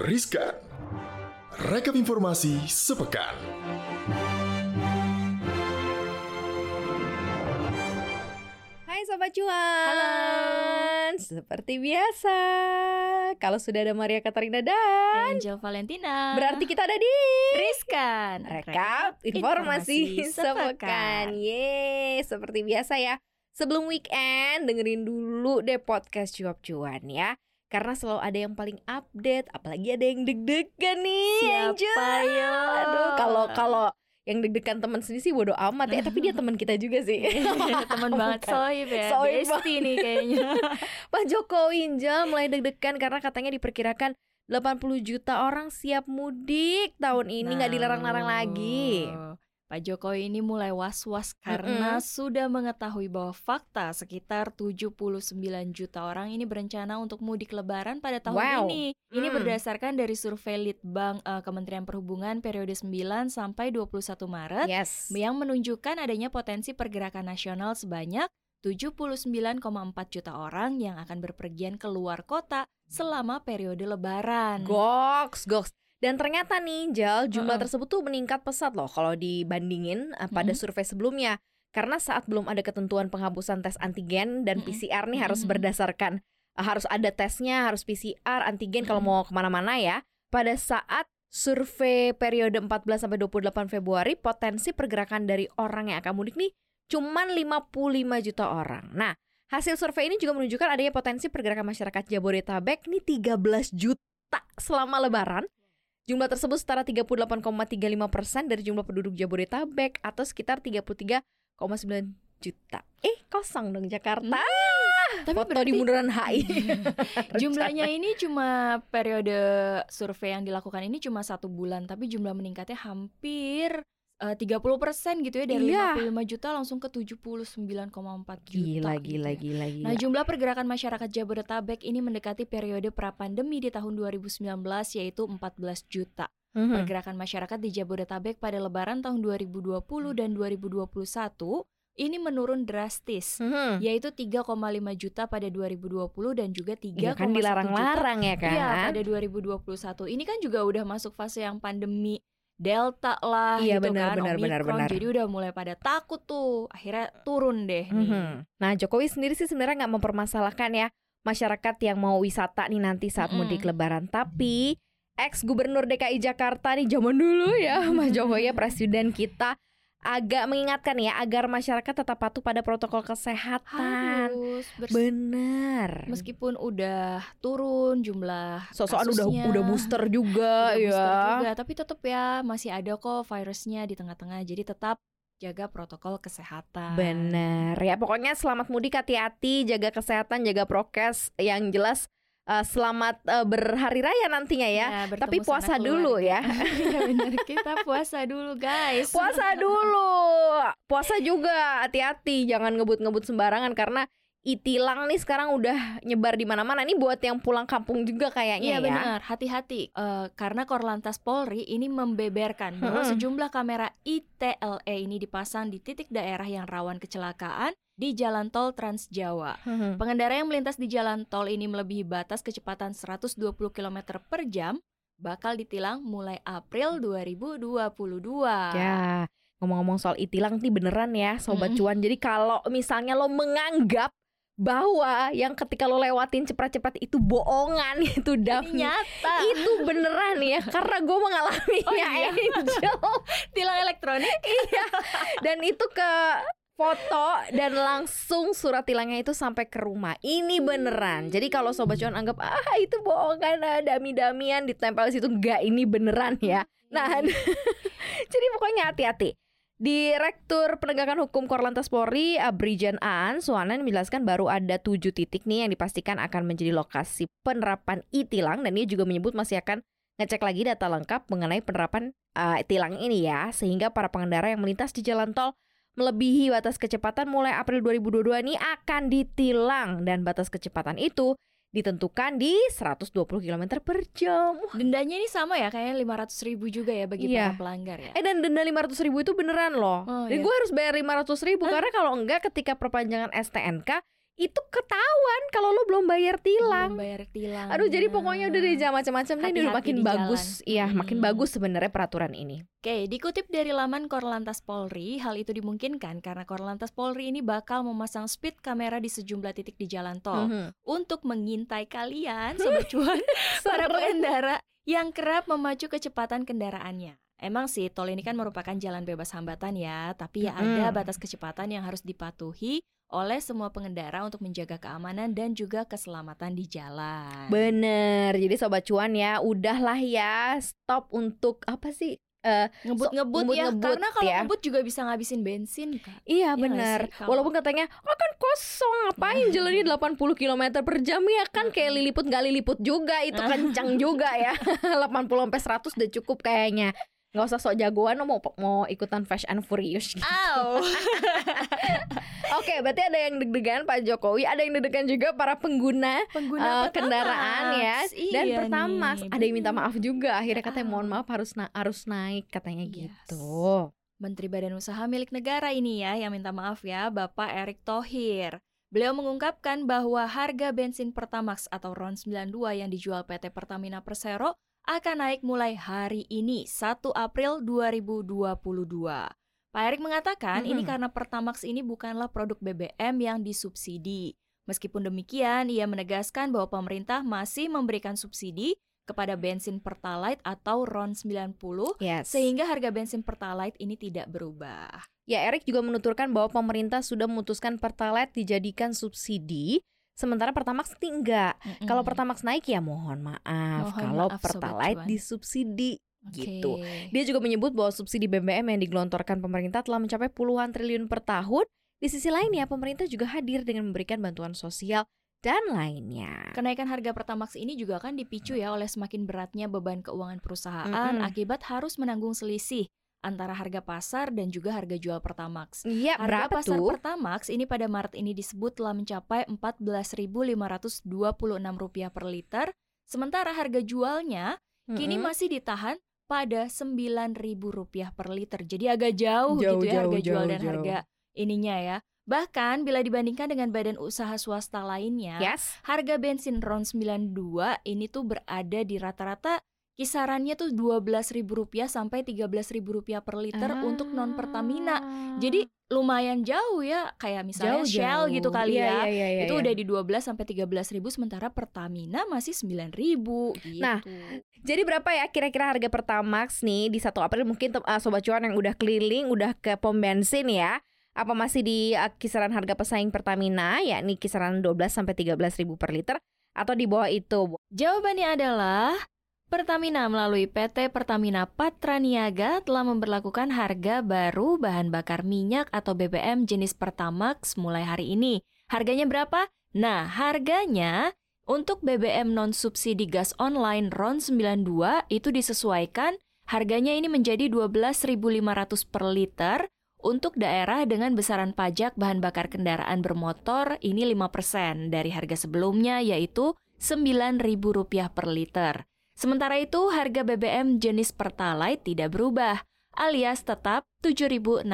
Riskan. Rekap informasi sepekan. Hai Sobat Cuan Seperti biasa Kalau sudah ada Maria Katarina dan Angel Valentina. Berarti kita ada di Riskan. Rekap informasi, sepekan Yeay Seperti biasa ya Sebelum weekend dengerin dulu deh podcast Cuap Cuan ya karena selalu ada yang paling update, apalagi ada yang deg-degan nih, Angel. Siapa ya? Aduh, kalau kalau yang deg-degan teman sendiri sih bodo amat ya, tapi dia teman kita juga sih. Teman banget. Soib ya. Soib Besti nih kayaknya. Pak Jokowi Injal mulai deg-degan karena katanya diperkirakan 80 juta orang siap mudik tahun ini nggak dilarang-larang lagi. Pak Jokowi ini mulai was-was karena sudah mengetahui bahwa fakta sekitar 79 juta orang ini berencana untuk mudik lebaran pada tahun Wow. ini. Ini Hmm. berdasarkan dari survei Litbang eh, Kementerian Perhubungan periode 9 sampai 21 Maret Yes. yang menunjukkan adanya potensi pergerakan nasional sebanyak 79,4 juta orang yang akan berpergian keluar kota selama periode lebaran. Goks, goks. Dan ternyata nih, Jal, jumlah Mm-mm. tersebut tuh meningkat pesat loh kalau dibandingin uh, pada Mm-mm. survei sebelumnya. Karena saat belum ada ketentuan penghapusan tes antigen dan Mm-mm. PCR nih harus Mm-mm. berdasarkan uh, harus ada tesnya, harus PCR, antigen kalau mau ke mana-mana ya. Pada saat survei periode 14 sampai 28 Februari, potensi pergerakan dari orang yang akan mudik nih cuman 55 juta orang. Nah, hasil survei ini juga menunjukkan adanya potensi pergerakan masyarakat Jabodetabek nih 13 juta selama lebaran. Jumlah tersebut setara 38,35 persen dari jumlah penduduk Jabodetabek atau sekitar 33,9 juta. Eh, kosong dong Jakarta. Tapi Foto di berarti bundaran HI. jumlahnya ini cuma periode survei yang dilakukan ini cuma satu bulan, tapi jumlah meningkatnya hampir eh, 30 persen gitu ya dari Iya. 55 juta langsung ke 79,4 juta. Gila, gitu gila, ya. gila, gila. Nah, jumlah pergerakan masyarakat Jabodetabek ini mendekati periode pra-pandemi di tahun 2019 yaitu 14 juta. Mhm. Pergerakan masyarakat di Jabodetabek pada lebaran tahun 2020 dan 2021 ini menurun drastis. Mhm. Yaitu 3,5 juta pada 2020 dan juga 3,1 Iya kan dilarang-larang ya kan? Iya, pada 2021. Ini kan juga udah masuk fase yang pandemi Delta lah Iya, gitu benar, kan, benar, benar, Omikron. benar. Jadi udah mulai pada takut tuh. Akhirnya turun deh nih. Mhm. Nah, Jokowi sendiri sih sebenarnya nggak mempermasalahkan ya masyarakat yang mau wisata nih nanti saat Mm-mm. mudik Lebaran. Tapi ex Gubernur DKI Jakarta nih zaman dulu ya, Mas Jokowi ya presiden kita agak mengingatkan ya agar masyarakat tetap patuh pada protokol kesehatan. Harus Bener. meskipun udah turun jumlah Sosokan udah udah booster juga udah ya. booster juga, tapi tetap ya masih ada kok virusnya di tengah-tengah. Jadi tetap jaga protokol kesehatan. Bener ya pokoknya selamat mudik hati-hati jaga kesehatan jaga prokes yang jelas eh, selamat eh, berhari raya nantinya ya. bertemu Tapi puasa dulu ya. Iya benar, kita puasa dulu guys. Puasa dulu. Puasa juga hati-hati jangan ngebut-ngebut sembarangan karena itilang nih sekarang udah nyebar di mana-mana. Ini buat yang pulang kampung juga kayaknya Iya ya. benar, hati-hati Eh, karena Korlantas Polri ini membeberkan bahwa Mm-mm. sejumlah kamera ITLE ini dipasang di titik daerah yang rawan kecelakaan di jalan tol Trans Jawa. Mhm. Pengendara yang melintas di jalan tol ini melebihi batas kecepatan 120 km per jam bakal ditilang mulai April 2022. Ya, ngomong-ngomong soal itilang nih beneran ya sobat cuan. Jadi kalau misalnya lo menganggap bahwa yang ketika lo lewatin cepat-cepat itu bohongan itu Daphne nyata. itu beneran ya karena gue mengalaminya Oh, iya. Angel tilang elektronik. iya dan itu ke foto dan langsung surat tilangnya itu sampai ke rumah. Ini beneran. Jadi kalau sobat cuan anggap ah itu bohongan ah, dami-damian ditempel di situ. Enggak ini beneran ya. Nah jadi pokoknya hati-hati. Direktur Penegakan Hukum Korlantas Polri, Abrijan Aan Suwanan menjelaskan baru ada tujuh titik nih yang dipastikan akan menjadi lokasi penerapan e-tilang dan dia juga menyebut masih akan ngecek lagi data lengkap mengenai penerapan uh, tilang ini ya. Sehingga para pengendara yang melintas di jalan tol melebihi batas kecepatan mulai April 2022 ini akan ditilang dan batas kecepatan itu ditentukan di 120 km per jam. Dendanya ini sama ya kayaknya 500 ribu juga ya bagi Iya. para pelanggar ya. Eh dan denda 500 ribu itu beneran loh. Oh, dan iya. gue harus bayar 500 ribu karena kalau enggak ketika perpanjangan STNK itu ketahuan kalau lo belum bayar tilang. Belum bayar tilang. Aduh jadi pokoknya udah deh macam-macam nih udah makin di bagus. Iya, makin Hmm. bagus sebenarnya peraturan ini. Oke, dikutip dari laman Korlantas Polri, hal itu dimungkinkan karena Korlantas Polri ini bakal memasang speed kamera di sejumlah titik di jalan tol Mhm. untuk mengintai kalian, sobat cuan, para pengendara yang kerap memacu kecepatan kendaraannya. Emang sih, tol ini kan merupakan jalan bebas hambatan ya, tapi ya ada Mm-mm. batas kecepatan yang harus dipatuhi oleh semua pengendara untuk menjaga keamanan dan juga keselamatan di jalan. Bener. Jadi sobat cuan ya, udahlah ya stop untuk apa sih? Eh, Ngebut-ngebut ya, ngebut-ngebut karena kalau ya. ngebut juga bisa ngabisin bensin, Kak. Iya nggak benar. Kalau- Walaupun katanya oh kan kosong ngapain jalannya 80 km per jam ya kan kayak liliput nggak liliput juga itu kencang juga ya 80 sampai 100 udah cukup kayaknya. Nggak usah sok jagoan lo mau mau ikutan Fast and Furious. gitu. Au. Oke, berarti ada yang deg-degan Pak Jokowi, ada yang deg-degan juga para pengguna Pengguna eh, kendaraan ya dan Iya Pertamax. nih, Ada yang minta maaf juga. Akhirnya katanya Ah. mohon maaf harus na- harus naik katanya Yes. gitu. Menteri Badan Usaha milik negara ini ya yang minta maaf ya, Bapak Erick Thohir. Beliau mengungkapkan bahwa harga bensin Pertamax atau RON 92 yang dijual PT Pertamina Persero akan naik mulai hari ini 1 April 2022. Pak Erick mengatakan ini Mm-mm. karena Pertamax ini bukanlah produk BBM yang disubsidi. Meskipun demikian, ia menegaskan bahwa pemerintah masih memberikan subsidi kepada bensin Pertalite atau RON 90 Yes. sehingga harga bensin Pertalite ini tidak berubah. Ya, Erick juga menuturkan bahwa pemerintah sudah memutuskan Pertalite dijadikan subsidi, sementara Pertamax enggak. Kalau Pertamax naik ya mohon maaf. Mohon Kalau maaf, Pertalite disubsidi. Oke. gitu. Dia juga menyebut bahwa subsidi BBM yang digelontorkan pemerintah telah mencapai puluhan triliun per tahun. Di sisi lain ya, pemerintah juga hadir dengan memberikan bantuan sosial dan lainnya. Kenaikan harga Pertamax ini juga kan dipicu ya oleh semakin beratnya beban keuangan perusahaan Mm-mm. akibat harus menanggung selisih antara harga pasar dan juga harga jual Pertamax. Iya, Harga berapa pasar tuh? Pertamax ini pada Maret ini disebut telah mencapai Rp14.526 per liter, sementara harga jualnya kini Mm-mm. masih ditahan pada Rp9.000 per liter. Jadi agak jauh, Jauh, gitu ya harga jauh, jual jauh, dan jauh. harga ininya ya. Bahkan bila dibandingkan dengan badan usaha swasta lainnya, Yes. harga bensin RON 92 ini tuh berada di rata-rata kisarannya tuh Rp12.000 sampai Rp13.000 per liter untuk non Pertamina. Jadi lumayan jauh ya, kayak misalnya Jauh, Shell jauh. gitu kali Iya, ya. iya, iya, iya, itu iya. udah di 12 sampai 13.000 sementara Pertamina masih 9.000 gitu. Nah, Jadi berapa ya kira-kira harga Pertamax nih di 1 April mungkin uh, sobat cuan yang udah keliling udah ke pom bensin ya. Apa masih di uh, kisaran harga pesaing Pertamina yakni kisaran 12 sampai 13 ribu per liter atau di bawah itu? Jawabannya adalah Pertamina melalui PT Pertamina Patraniaga telah memberlakukan harga baru bahan bakar minyak atau BBM jenis Pertamax mulai hari ini. Harganya berapa? Nah, harganya untuk BBM non subsidi gas online RON 92 itu disesuaikan harganya ini menjadi 12.500 per liter untuk daerah dengan besaran pajak bahan bakar kendaraan bermotor ini 5% dari harga sebelumnya yaitu Rp9.000 per liter. Sementara itu harga BBM jenis Pertalite tidak berubah alias tetap Rp7.650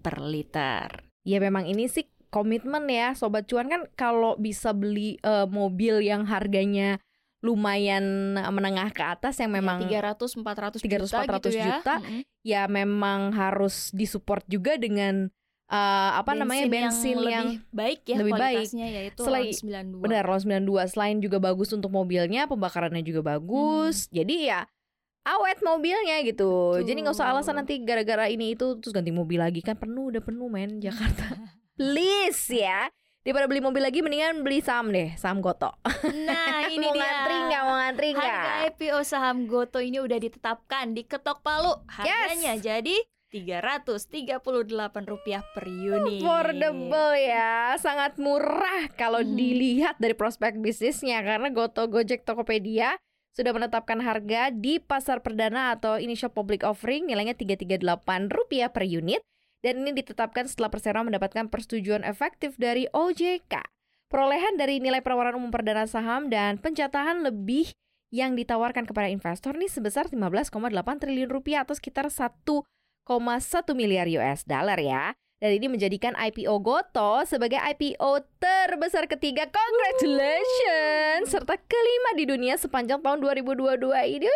per liter. Ya memang ini sih komitmen ya sobat cuan kan kalau bisa beli uh, mobil yang harganya lumayan uh, menengah ke atas yang memang 300 400 300, juta 400 gitu ya. juta. Mm-mm. ya memang harus disupport juga dengan uh, apa namanya bensin yang, lebih baik ya lebih baik. kualitasnya yaitu Selain- RON 92. benar RON 92 selain juga bagus untuk mobilnya pembakarannya juga bagus jadi ya awet mobilnya gitu Betul. jadi nggak usah alasan nanti gara-gara ini itu terus ganti mobil lagi kan penuh udah penuh men Jakarta please ya daripada beli mobil lagi mendingan beli saham deh saham Goto Nah, ini mau dia. ngantri nggak mau ngantri nggak Harga IPO saham Goto ini udah ditetapkan di ketok palu. Harganya jadi Rp338 per unit. affordable ya sangat murah kalau Hmm. dilihat dari prospek bisnisnya karena Goto Gojek Tokopedia sudah menetapkan harga di pasar perdana atau initial public offering nilainya Rp338 per unit dan ini ditetapkan setelah Persero mendapatkan persetujuan efektif dari OJK. Perolehan dari nilai penawaran umum perdana saham dan pencatahan lebih yang ditawarkan kepada investor nih sebesar 15,8 triliun rupiah atau sekitar 1,1 miliar US dollar ya. Dan ini menjadikan IPO Goto sebagai IPO terbesar ketiga. Congratulations! Serta kelima di dunia sepanjang tahun 2022 ini.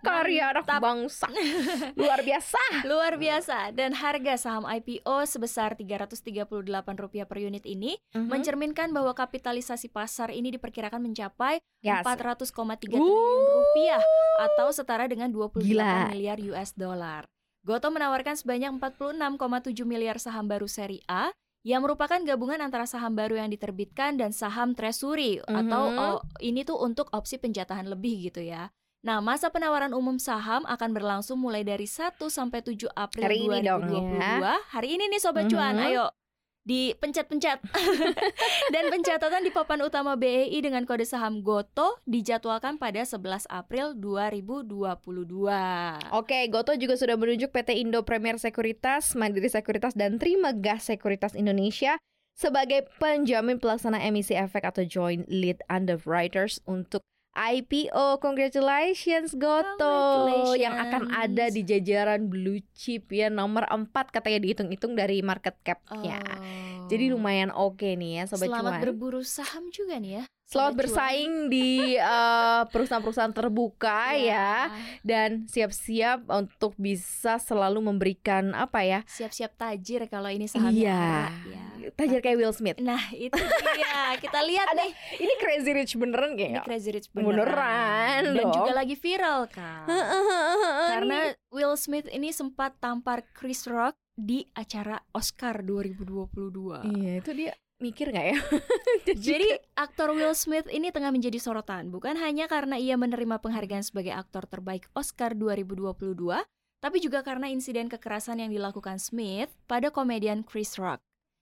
Karya anak bangsa. Luar biasa. Luar biasa. Dan harga saham IPO sebesar Rp338 per unit ini Mhm. mencerminkan bahwa kapitalisasi pasar ini diperkirakan mencapai Yes. 400,3 triliun rupiah atau setara dengan 28 Gila. miliar US dollar. Goto menawarkan sebanyak 46,7 miliar saham baru seri A yang merupakan gabungan antara saham baru yang diterbitkan dan saham treasury atau Mhm. oh, ini tuh untuk opsi penjatahan lebih gitu ya. Nah, masa penawaran umum saham akan berlangsung mulai dari 1 sampai 7 April Hari ini dong, 2022. Hari ini nih sobat cuan, Mhm. ayo dipencet-pencet. Dan pencatatan di papan utama BEI dengan kode saham GOTO dijadwalkan pada 11 April 2022. Oke, Goto juga sudah menunjuk PT Indo Premier Sekuritas, Mandiri Sekuritas, dan Trimegas Sekuritas Indonesia sebagai penjamin pelaksana emisi efek atau joint lead underwriters untuk IPO. Congratulations Goto yang akan ada di jajaran blue chip ya nomor 4 katanya dihitung-hitung dari market cap-nya. Oh. Jadi lumayan oke nih ya sobat Selamat cuan. berburu saham juga nih ya. Selamat bersaing di eh, perusahaan-perusahaan terbuka ya dan siap-siap untuk bisa selalu memberikan apa ya Siap-siap tajir kalau ini sahamnya. Iya. Ya. tajir kayak Will Smith Nah, itu dia. Kita lihat nih. ini crazy rich beneran Ini kayak Crazy Rich Beneran beneran. Dan dong. juga lagi viral kan. Karena Will Smith ini sempat tampar Chris Rock di acara Oscar 2022. iya itu dia mikir nggak ya Jadi aktor Will Smith ini tengah menjadi sorotan bukan hanya karena ia menerima penghargaan sebagai aktor terbaik Oscar 2022, tapi juga karena insiden kekerasan yang dilakukan Smith pada komedian Chris Rock.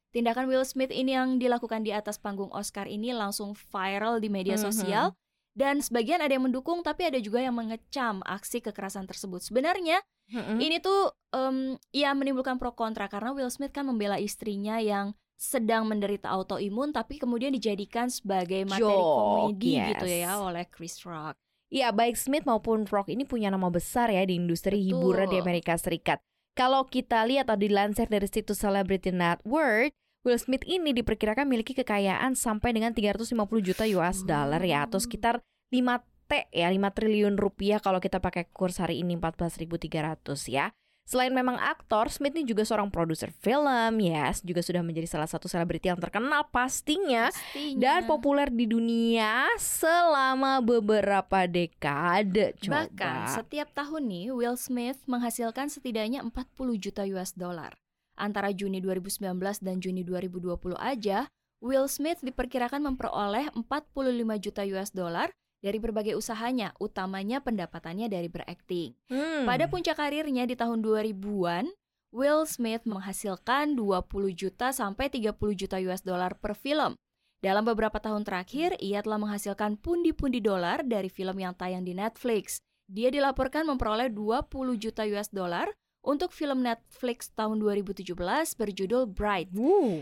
Tindakan Will Smith ini yang dilakukan di atas panggung Oscar ini langsung viral di media Mhm. sosial dan sebagian ada yang mendukung tapi ada juga yang mengecam aksi kekerasan tersebut. Sebenarnya Mm-mm. ini tuh em, ya menimbulkan pro kontra karena Will Smith kan membela istrinya yang sedang menderita autoimun tapi kemudian dijadikan sebagai materi Joke, komedi yes. gitu ya oleh Chris Rock. Iya, baik Smith maupun Rock ini punya nama besar ya di industri Betul. hiburan di Amerika Serikat. Kalau kita lihat atau dilansir dari situs Celebrity Net Worth, Will Smith ini diperkirakan memiliki kekayaan sampai dengan 350 juta US dollar ya atau sekitar 5 T ya, 5 triliun rupiah kalau kita pakai kurs hari ini 14.300 ya. Selain memang aktor, Smith ini juga seorang produser film, yes, juga sudah menjadi salah satu selebriti yang terkenal pastinya Pastinya. dan populer di dunia selama beberapa dekade. Coba. Bahkan setiap tahun nih Will Smith menghasilkan setidaknya 40 juta US dollar. Antara Juni 2019 dan Juni 2020 aja, Will Smith diperkirakan memperoleh 45 juta US dollar dari berbagai usahanya, utamanya pendapatannya dari berakting. Hmm. Pada puncak karirnya di tahun 2000-an, Will Smith menghasilkan 20 juta sampai 30 juta US dollar per film. Dalam beberapa tahun terakhir, ia telah menghasilkan pundi-pundi dolar dari film yang tayang di Netflix. Dia dilaporkan memperoleh 20 juta US dollar untuk film Netflix tahun 2017 berjudul Bright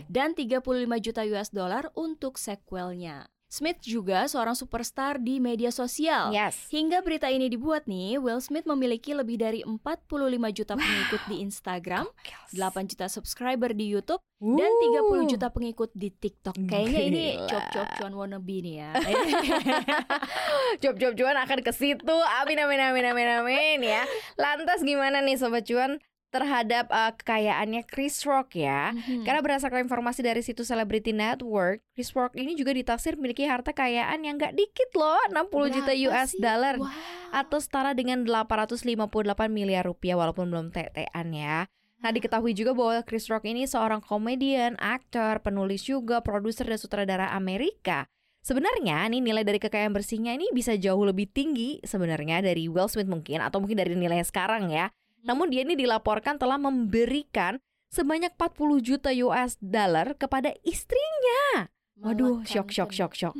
dan 35 juta US dollar untuk sequelnya. Smith juga seorang superstar di media sosial. Yes. Hingga berita ini dibuat nih, Will Smith memiliki lebih dari 45 juta pengikut di Instagram, 8 juta subscriber di YouTube, dan 30 juta pengikut di TikTok. Kayaknya ini cop-cop cuan wannabe nih ya. Job-job cuan akan ke situ. Amin amin amin amin amin ya. Lantas gimana nih sobat cuan terhadap uh, kekayaannya Chris Rock ya? Mhm. Karena berdasarkan informasi dari situs Celebrity Network, Chris Rock ini juga ditaksir memiliki harta kekayaan yang gak dikit loh, 60 juta Berapa US sih? dollar Wow. atau setara dengan 858 miliar rupiah walaupun belum TT-an ya. Nah diketahui juga bahwa Chris Rock ini seorang komedian, aktor, penulis juga, produser dan sutradara Amerika. Sebenarnya nih nilai dari kekayaan bersihnya ini bisa jauh lebih tinggi sebenarnya dari Will Smith mungkin atau mungkin dari nilai sekarang ya. Namun dia ini dilaporkan telah memberikan sebanyak 40 juta US dollar kepada istrinya. Waduh, shock shock shock shock.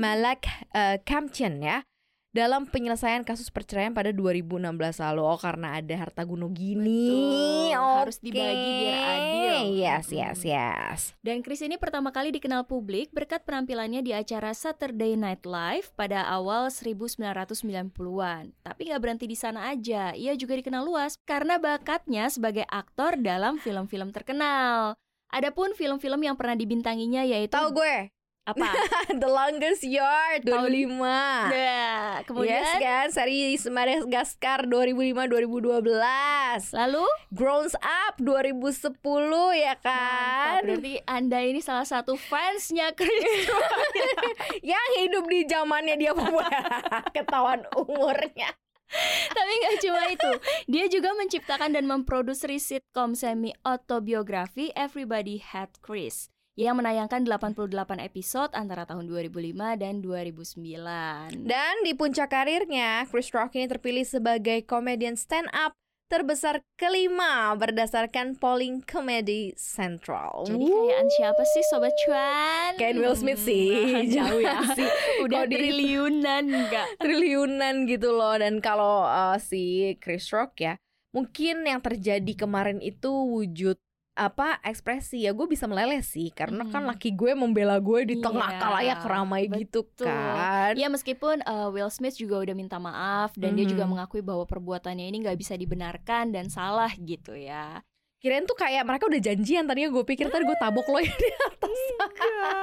Malak eh, Campton ya. Dalam penyelesaian kasus perceraian pada 2016 lalu oh karena ada harta gunung gini. Betul, harus Oke. dibagi biar adil. Yes, yes, yes. Dan Chris ini pertama kali dikenal publik berkat penampilannya di acara Saturday Night Live pada awal 1990-an. Tapi nggak berhenti di sana aja, ia juga dikenal luas karena bakatnya sebagai aktor dalam film-film terkenal. Adapun film-film yang pernah dibintanginya yaitu Tahu gue, apa? The Longest Yard 2005. Nah, kemudian? Yes kan, series Madagascar 2005-2012 lalu? Grown Up 2010 ya Mantap, kan berarti Anda ini salah satu fansnya Chris. Yang hidup di zamannya dia Ketahuan umurnya. Tapi nggak cuma itu, dia juga menciptakan dan memproduksi sitkom semi autobiografi Everybody Had Chris yang menayangkan 88 episode antara tahun 2005 dan 2009. Dan di puncak karirnya Chris Rock ini terpilih sebagai komedian stand up terbesar kelima berdasarkan polling Comedy Central Jadi kayaan siapa sih Sobat Cuan? Kayak Will Smith sih. Hmm, jauh ya Sih. Udah di- triliunan enggak? triliunan gitu loh dan kalau uh, si Chris Rock ya mungkin yang terjadi kemarin itu wujud apa ekspresi ya gue bisa meleleh sih karena kan Hmm. laki gue membela gue di tengah Iya, kalayak ramai gitu betul. kan Ya meskipun uh, Will Smith juga udah minta maaf dan dia juga mengakui bahwa perbuatannya ini nggak bisa dibenarkan dan salah gitu ya. kirain tuh kayak mereka udah janjian tadinya gue pikir tadi gue tabok lo ya di atas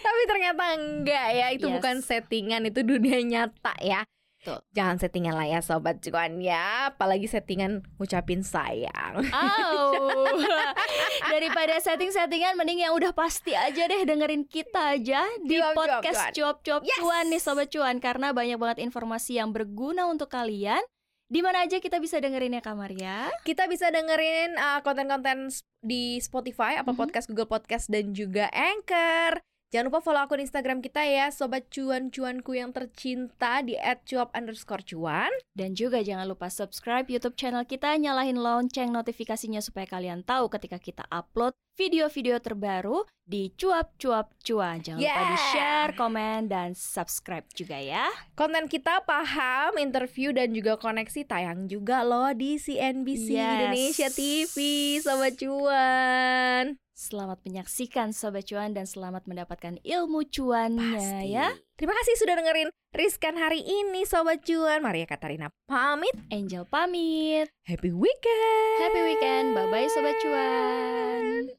tapi ternyata enggak ya itu Yes. bukan settingan itu dunia nyata ya Betul. Jangan settingan lah ya sobat cuan ya Apalagi settingan ngucapin sayang Oh, daripada setting-settingan mending yang udah pasti aja deh dengerin kita aja di Cuap, podcast cuan. cuap-cuap Yes. cuan nih sobat cuan karena banyak banget informasi yang berguna untuk kalian. Di mana aja kita bisa dengerinnya Kamaria? Kita bisa dengerin uh, konten-konten s- di Spotify, Apple Mhm. Podcast, Google Podcast, dan juga Anchor. Jangan lupa follow akun Instagram kita ya, Sobat Cuan-Cuanku yang tercinta di @cuap underscore cuan. Dan juga jangan lupa subscribe YouTube channel kita, nyalahin lonceng notifikasinya supaya kalian tahu ketika kita upload video-video terbaru di cuap cuap cuan. Jangan lupa di Yeah. share, komen, dan subscribe juga ya. Konten kita paham, interview, dan juga koneksi tayang juga loh di CNBC Yes. Indonesia TV, Sobat Cuan. Selamat menyaksikan Sobat Cuan dan selamat mendapatkan ilmu cuannya Pasti. ya. Terima kasih sudah dengerin Riskan hari ini, Sobat Cuan. Maria Katarina pamit. Angel pamit. Happy weekend. Happy weekend. Bye-bye Sobat Cuan.